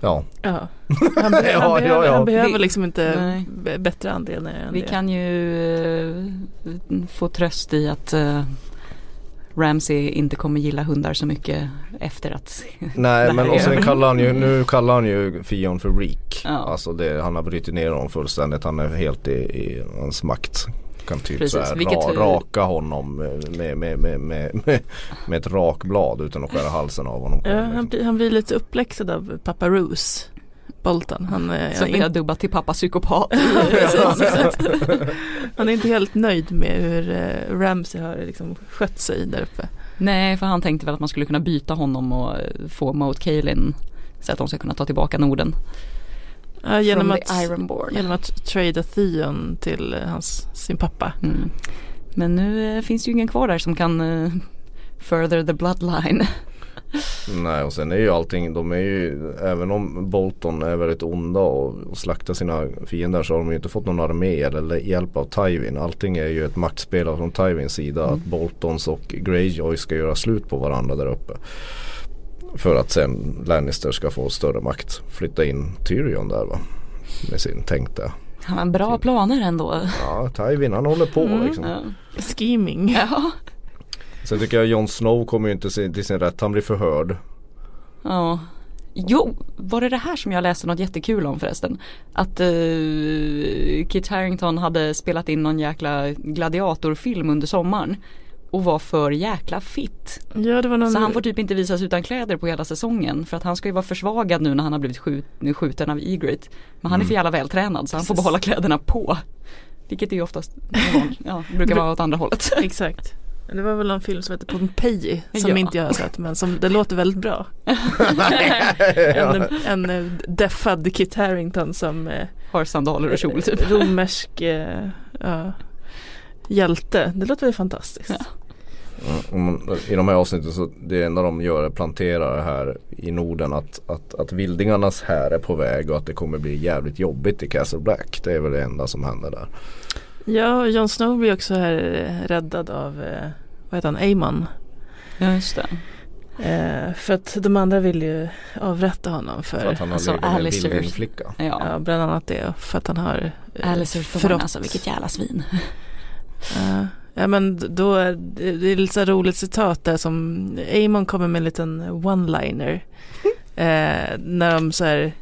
Ja, Ja, han, be- Ja, han, ja, behöver, ja. han behöver Vi- liksom inte Nej. b- bättre anledningar än Vi det. kan ju eh, få tröst i att eh, Ramsey inte kommer gilla hundar så mycket efter att nej men och sen kallar han ju, nu kallar han ju Fion för Reek. Ja. Alltså det, han har brutit ner honom fullständigt. Han är helt i, i hans makt. Kan typ Precis, så här, vilket- ra, raka honom med, med, med, med, med, med ett rakblad utan att skära halsen av honom. Ja, han, blir, han blir lite uppläxad av pappa Roose, Bolton. Han, är- han, vi har dubbat till pappa psykopat. han är inte helt nöjd med hur eh, Ramsey har liksom skött sig där uppe. Nej för han tänkte väl att man skulle kunna byta honom och eh, få Moat Kaelin så att de ska kunna ta tillbaka Norden. Ja, genom, att, genom att trada Theon till eh, hans, sin pappa. Mm. Men nu finns ju ingen kvar där som kan eh, further the bloodline. Nej och sen är ju allting, de är ju, även om Bolton är väldigt onda och, och slaktar sina fiender så har de ju inte fått någon armé eller hjälp av Tywin. Allting är ju ett maktspel från Tywins sida att Boltons och Greyjoy ska göra slut på varandra där uppe. För att sen Lannister ska få större makt. Flytta in Tyrion där va. Med sin tänkta. Han har bra planer ändå. Ja Tywin han håller på liksom. Ja. Scheming. ja. Sen tycker jag Jon Snow kommer ju inte till sin rätt. Han blir förhörd. Ja. Jo, var det det här som jag läste något jättekul om förresten? Att uh, Kit Harington hade spelat in någon jäkla gladiatorfilm under sommaren och var för jäkla fit. Ja, det var någon... Så han får typ inte visas utan kläder på hela säsongen för att han ska ju vara försvagad nu när han har blivit skjut, skjuten av Egret. Men han är för jävla vältränad så han får behålla kläderna på. Vilket är ju oftast, ja, brukar vara åt andra hållet. Exakt. Det var väl någon film som heter Pompeji som Ja. inte jag har sett men som det låter väldigt bra. en, en eh, deffad Kit Harington som eh, Har sandaler och kjol typ. romersk eh, ja, hjälte. Det låter väl fantastiskt. Ja. I de här avsnitten så det enda de gör är planterar det här i Norden att, att, att vildingarnas här är på väg och att det kommer bli jävligt jobbigt i Castle Black. Det är väl det enda som händer där. Ja, och Jon Snow blir också här eh, räddad av, eh, vad heter han, Aemon. Ja just det. Eh, för att de andra vill ju avrätta honom för, För att han har alltså, legat med en Alistair. vildingflicka. Ja. ja, bland annat det. För att han har eh, Alistair Thorne alltså vilket jävla svin. Ja, ja men då är det, det är lite så roligt citat där som Amon kommer med en liten one-liner. eh, när de så här,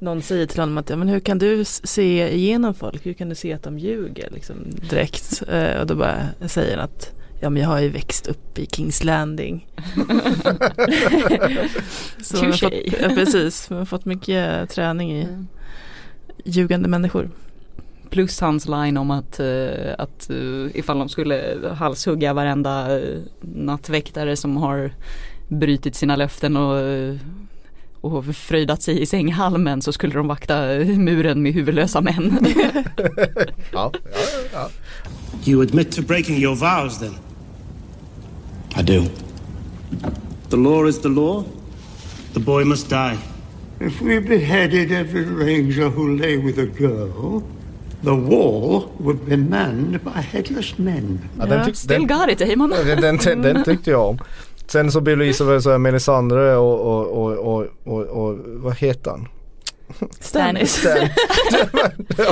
någon säger till honom att ja, men hur kan du se igenom folk? Hur kan du se att de ljuger liksom direkt? Eh, och då bara säger han att ja men jag har ju växt upp i Kings Landing. så man fått, ja, precis, man har fått mycket träning i ljugande människor. Plus hans line om att, eh, att eh, ifall de skulle halshugga varenda nattväktare som har brutit sina löften och, eh, och fröjdat sig i sänghalmen så skulle de vakta eh, muren med huvudlösa män. Ja, ja, ja. You admit to breaking your vows then? I do. The law is the law. The boy must die. If we beheaded every ranger who lay with a girl, the wall would be manned by headless men. ja den, tyck- Still den, got it Eamon. den, den, den, den tyckte jag om. Sen så belyser väl så här Melisandre och, och, och, och, och, och vad heter han? Stannis. Stan.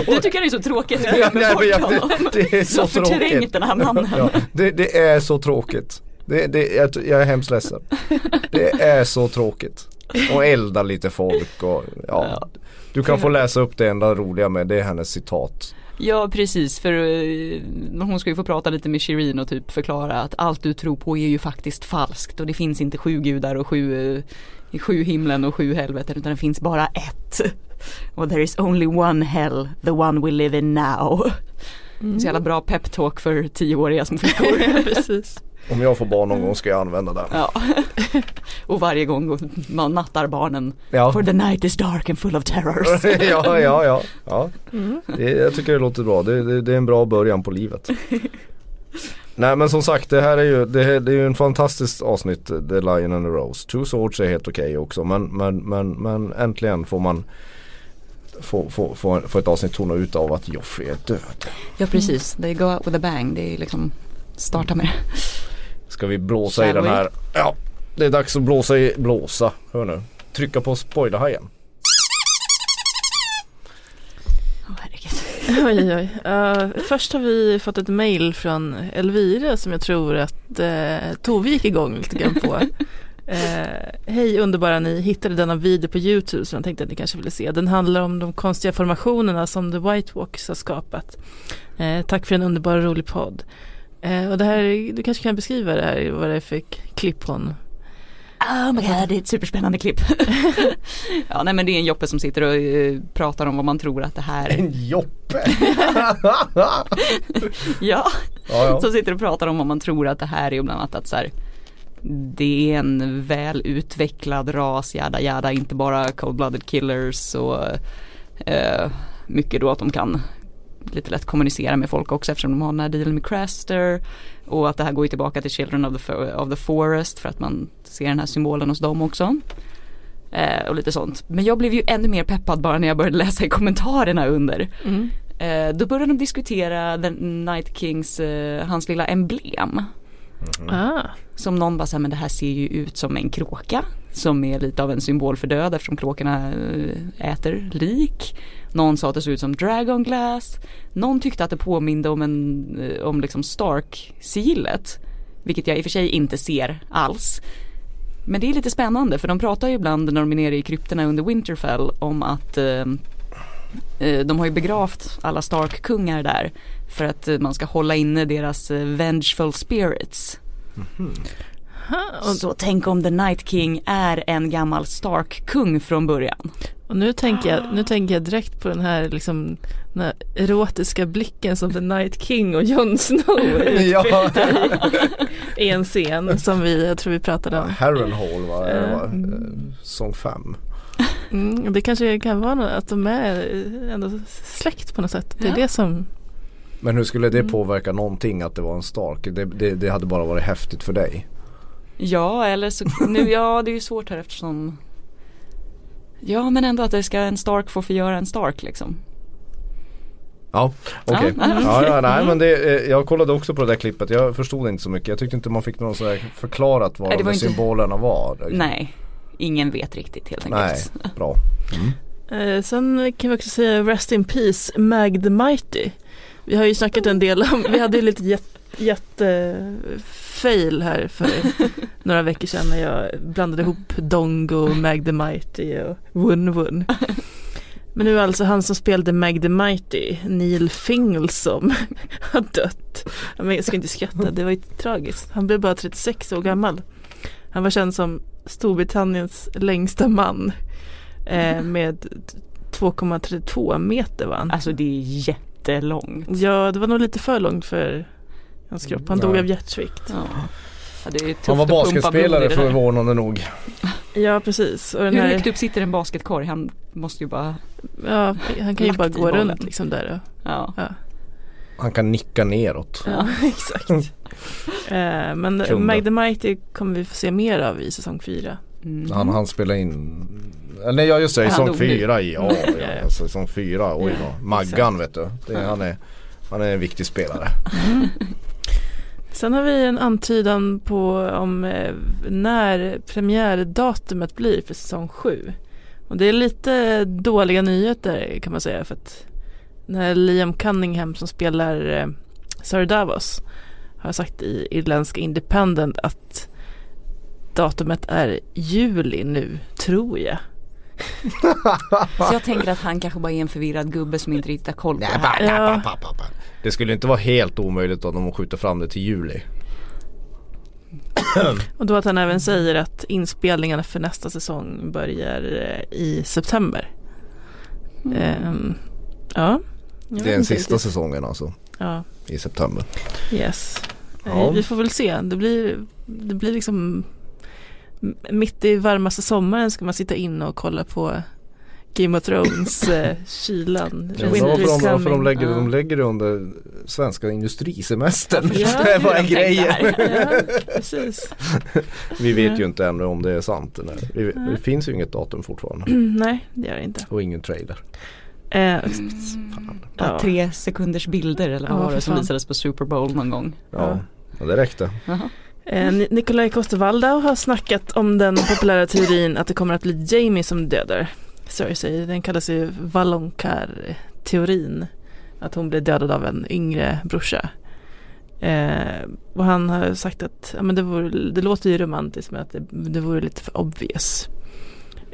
Du tycker det är så tråkigt att Ja, nej, bort honom. det, det är så förträngt tråkigt. den här mannen. Ja, det, det är så tråkigt. Det, det, jag, jag är hemskt ledsen. Det är så tråkigt. Och elda lite folk och ja. Du kan få läsa upp det enda roliga med det är hennes citat. Ja precis för eh, hon ska ju få prata lite med Shirin och typ förklara att allt du tror på är ju faktiskt falskt och det finns inte sju gudar och sju, eh, sju himlen och sju helveten utan det finns bara ett. Och there is only one hell, the one we live in now. Så jävla bra peptalk för tioåriga små flickor. Precis. Om jag får barn någon gång ska jag använda den. ja. Och varje gång man nattar barnen. Ja. For the night is dark and full of terrors. ja, ja, ja. ja. Det, jag tycker det låter bra. Det, det, det är en bra början på livet. Nej men som sagt det här är ju, det, här- det är ju en fantastiskt avsnitt The Lion and the Rose. Two Swords är helt okej också men, men, men, men äntligen får man få, få, få, få ett avsnitt tona ut av att Joffrey är död. Ja precis, they go out with a bang. Det är liksom starta med det. Ska vi blåsa i Shall den we? här? Ja, det är dags att blåsa i, blåsa, hör nu. Trycka på spoilerhajen. Åh herregud. Oj, oj. Uh, först har vi fått ett mail från Elvira som jag tror att uh, Tove gick igång lite grann på. Eh, Hej underbara ni, hittade denna video på Youtube som jag tänkte att ni kanske ville se. Den handlar om de konstiga formationerna som The White Walks har skapat. Eh, tack för en underbar och rolig podd. Eh, och det här, du kanske kan beskriva det här, vad det är för klipp hon Oh my god, det är ett superspännande klipp. ja nej men det är en Joppe som sitter och eh, pratar om vad man tror att det här är. En Joppe! Ja, ja, ja. som sitter och pratar om vad man tror att det här är och bland annat att så här, det är en väl utvecklad ras, jada jada, inte bara cold-blooded killers och eh, mycket då att de kan lite lätt kommunicera med folk också eftersom de har den här dealen med Craster och att det här går ju tillbaka till Children of the, of the Forest för att man ser den här symbolen hos dem också. Eh, och lite sånt. Men jag blev ju ännu mer peppad bara när jag började läsa i kommentarerna under. Eh, då började de diskutera The Night Kings, eh, hans lilla emblem. Ah, Som någon bara säger men det här ser ju ut som en kråka. Som är lite av en symbol för död eftersom kråkorna eh, äter lik. Någon sa att det såg ut som Dragon Glass. Någon tyckte att det påminde om, en, eh, om liksom Stark-sigillet. Vilket jag i och för sig inte ser alls. Men det är lite spännande för de pratar ju ibland när de är nere i kryptorna under Winterfell om att eh, eh, de har ju begravt alla Stark-kungar där för att eh, man ska hålla inne deras vengeful spirits. Mhm. Så tänk om The Night King är en gammal Stark-kung från början. Och nu tänker, jag, nu tänker jag direkt på den här, liksom, den här erotiska blicken som The Night King och Jon Snow Ja. i en scen som vi, jag tror vi pratade om. Harrenhal var det Eh. eh, sång fem. Mm, det kanske kan vara något, att de är ändå släkt på något sätt. Det är Ja. det som, Men hur skulle Mm. det påverka någonting att det var en Stark? Det, det, det hade bara varit häftigt för dig. Ja eller så, nu, ja det är ju svårt här eftersom Ja men ändå att det ska en Stark få förgöra en Stark liksom. Ja, okej. Ja, ja. Ja, ja, nej men det, eh, jag kollade också på det där klippet. Jag förstod inte så mycket. Jag tyckte inte man fick någon så här förklarat vad Nej, de var inte- symbolerna var. liksom. Nej, ingen vet riktigt helt Nej, enkelt. bra. eh, sen kan vi också säga Rest in Peace, Mag the Mighty. Vi har ju snackat en del om, vi hade ju lite jätte, jätte fail här för några veckor sedan när jag blandade ihop Dongo, Mag the Mighty och Wun Wun. Men nu är alltså han som spelade Mag the Mighty, Neil Fingelsom, har dött. Men jag ska inte skratta, det var ju tragiskt. Han blev bara 36 år gammal. Han var känd som Storbritanniens längsta man eh, med 2,32 meter var han. Alltså det är jättelångt. Ja, det var nog lite för långt för hans kropp. Han Ja. dog av hjärtsvikt. Ja. Ja, det är tufft Han var basketspelare förvånande nog. Ja, precis. Och den Hur här, högt upp sitter en basketkorg? Han måste ju bara, ja, han kan ju bara gå bollen. runt liksom där. Och, ja. ja. Han kan nicka neråt. Ja, exakt. eh, men Kunde. Mag the Mighty kommer vi få se mer av i säsong fyra. Mm. Han, han spelade in, eller nej ja just det, i Han säsong fyra i, ja, Ja, ja, ja. alltså säsong fyra, oj då. Maggan vet du. Det, han, är, han är en viktig spelare. Sen har vi en antydan på om eh, när premiärdatumet blir för säsong sju. Och det är lite dåliga nyheter kan man säga för att när Liam Cunningham som spelar eh, Sir Davos har sagt i irländska Independent att datumet är juli nu, tror jag. Så jag tänker att han kanske bara är en förvirrad gubbe som inte riktigt har koll på det här. Ja. Det skulle inte vara helt omöjligt om de skjuter fram det till juli. Och då att han även säger att inspelningarna för nästa säsong börjar eh, i september. Ehm, ja. Jag vet Det är den sista riktigt. säsongen alltså, Ja, i september. yes. Ja. Eh, Vi får väl se. Det blir, det blir liksom mitt i varmaste sommaren ska man sitta in och kolla på Game of Thrones eh, kylan. Ja, varför, de, varför de, lägger, Ja. de lägger det under svenska industrisemestern. Ja, det tänkte grejen. här. Ja, precis. Vi vet Ja. ju inte ännu om det är sant. eller? Vi, det finns ju inget datum fortfarande. Mm, nej, det gör det inte. Och ingen trailer. Eh, Bara Ja. tre sekunders bilder eller vad Ja, var det som fan. visades på Super Bowl någon gång. Ja, ja det räckte. Jaha. Eh, Ni- Nikolaj Coster-Waldau har snackat om den populära teorin att det kommer att bli Jamie som dödar Cersei. Den kallas ju Valonqar-teorin. Att hon blir dödad av en yngre brorsa. Eh, och han har sagt att ja, men det, vore, det låter ju romantiskt men att det, det vore lite för obvious.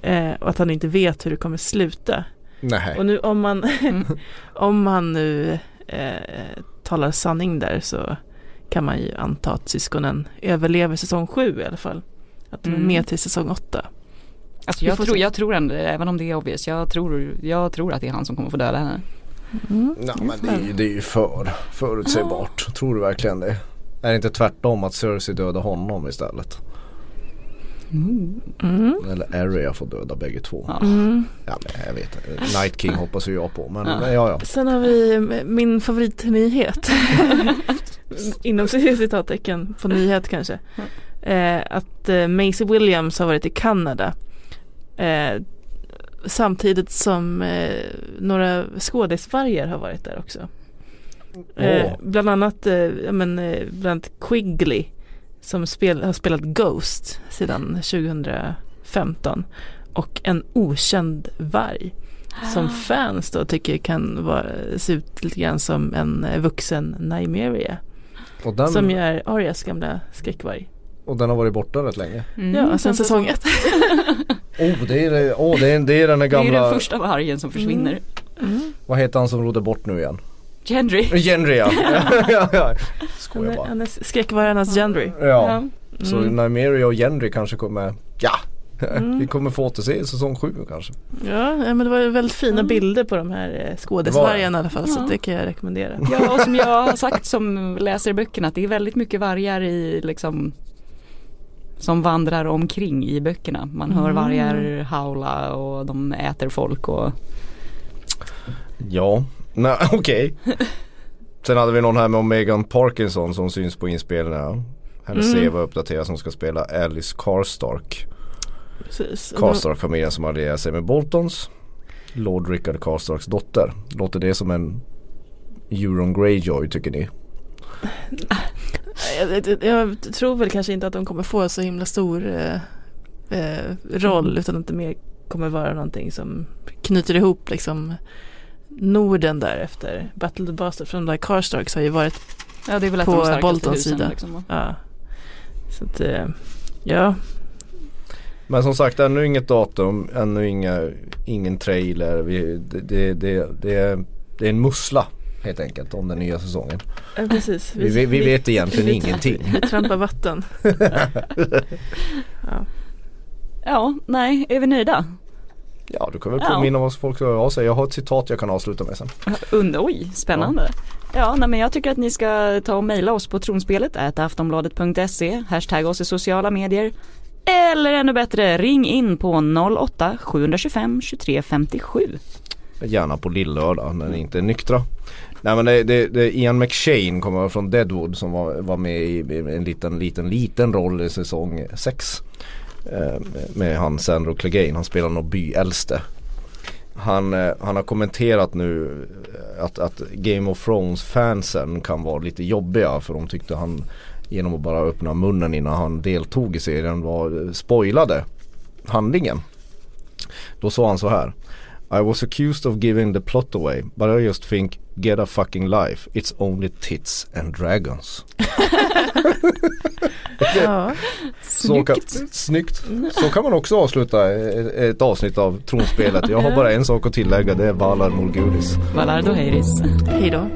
Eh, och att han inte vet hur det kommer sluta. Nej. Och nu om man, Mm. om han nu eh, talar sanning där så kan man ju anta att syskonen överlever säsong sju i alla fall. Att de är Mm. med till säsong åtta. Alltså jag tror, jag tror ändå, även om det är obvious, jag tror, jag tror att det är han som kommer få döda henne. Mm. Ja, men det är, ju, det är ju för förutsägbart. Tror du verkligen det? Är det inte tvärtom att Cersei dödar honom istället? Mm. Eller Arya får döda bägge två. Ja. Mm. Ja, men jag vet. Night King hoppas ju jag på. Men ja, ja. ja. Sen har vi min favoritnyhet. Inom citattecken på nyhet kanske. Eh, att eh, Maisie Williams har varit i Kanada. Eh, samtidigt som eh, några skådisvargar har varit där också. Eh, bland annat eh, men, eh, bland annat Quigley som spel, har spelat Ghost sedan 2015 och en okänd varg som fans då tycker kan vara, se ut lite grann som en eh, vuxen Nymeria Och den, som ju är Arias gamla skräckvarg. Och den har varit borta rätt länge. Mm, Ja, sen säsong ett. Oh, det är, oh, det är, det är den där Det är gamla, den första vargen som försvinner. vad heter han som rodde bort nu igen? Gendry. Genry ja. Skojar är, bara. han är skräckvargarnas Gendry. Ja, så Mm. Nymeria och Genry kanske kommer, ja. Mm. Vi kommer få återse i säsong sju kanske. Ja, men det var väldigt fina bilder på de här eh, skådisvargarna i alla fall så Ja. att det kan jag rekommendera. Ja, och som jag har sagt som läser böckerna att det är väldigt mycket vargar i liksom som vandrar omkring i böckerna. Man hör Mm. vargar haula och de äter folk och Ja, nej okej. Sen hade vi någon här med Megan Parkinson som syns på inspelningarna. Hennes Mm. CV uppdateras som ska spela Alice Karstark. Precis. Karstark-familjen som allierar sig med Boltons. Lord Rickard Karstarks dotter. Låter det som en Euron Greyjoy tycker ni? Jag, jag, jag tror väl kanske inte att de kommer få så himla stor eh, eh, roll utan att det mer kommer vara någonting som knyter ihop liksom Norden där efter Battle of the Bastards de där Karstarks har ju varit ja, det är väl på Boltons sida. Liksom. Ja. Så att eh, ja, Men som sagt ännu inget datum, ännu inga, ingen trailer. Vi, det, det, det, det, är, det är en mussla helt enkelt om den nya säsongen. eh, precis. Vi, vi, vi vet egentligen vi- ingenting. Vi trampar vatten. ja. Ja, nej, är vi nöjda? Ja du kan väl Ja. påminna vad folk ska höra av sig. Jag har ett citat jag kan avsluta med sen. Und, oj, spännande. Ja, nej, men jag tycker att ni ska ta och mejla oss på tronspelet aftonbladet.se, hashtag oss i sociala medier. Eller ännu bättre, ring in på 08 725 23 57. Gärna på lillördag när ni inte är nyktra. Nej men det, det, det Ian McShane kommer från Deadwood som var, var med i en liten, liten, liten roll i säsong 6. Eh, med han Sandro Clegane, han spelar nog byäldste. Han, eh, han har kommenterat nu eh, att, att Game of Thrones fansen kan vara lite jobbiga för de tyckte han genom att bara öppna munnen innan han deltog i serien var eh, spoilade handlingen. Då sa han så här. I was accused of giving the plot away but I just think get a fucking life. It's only tits and dragons. ja. Så kan, snyggt. Så kan man också avsluta ett, ett avsnitt av tronspelet. Jag har bara en sak att tillägga det är Valar Morgulis. Valardo Heiris. Hej då.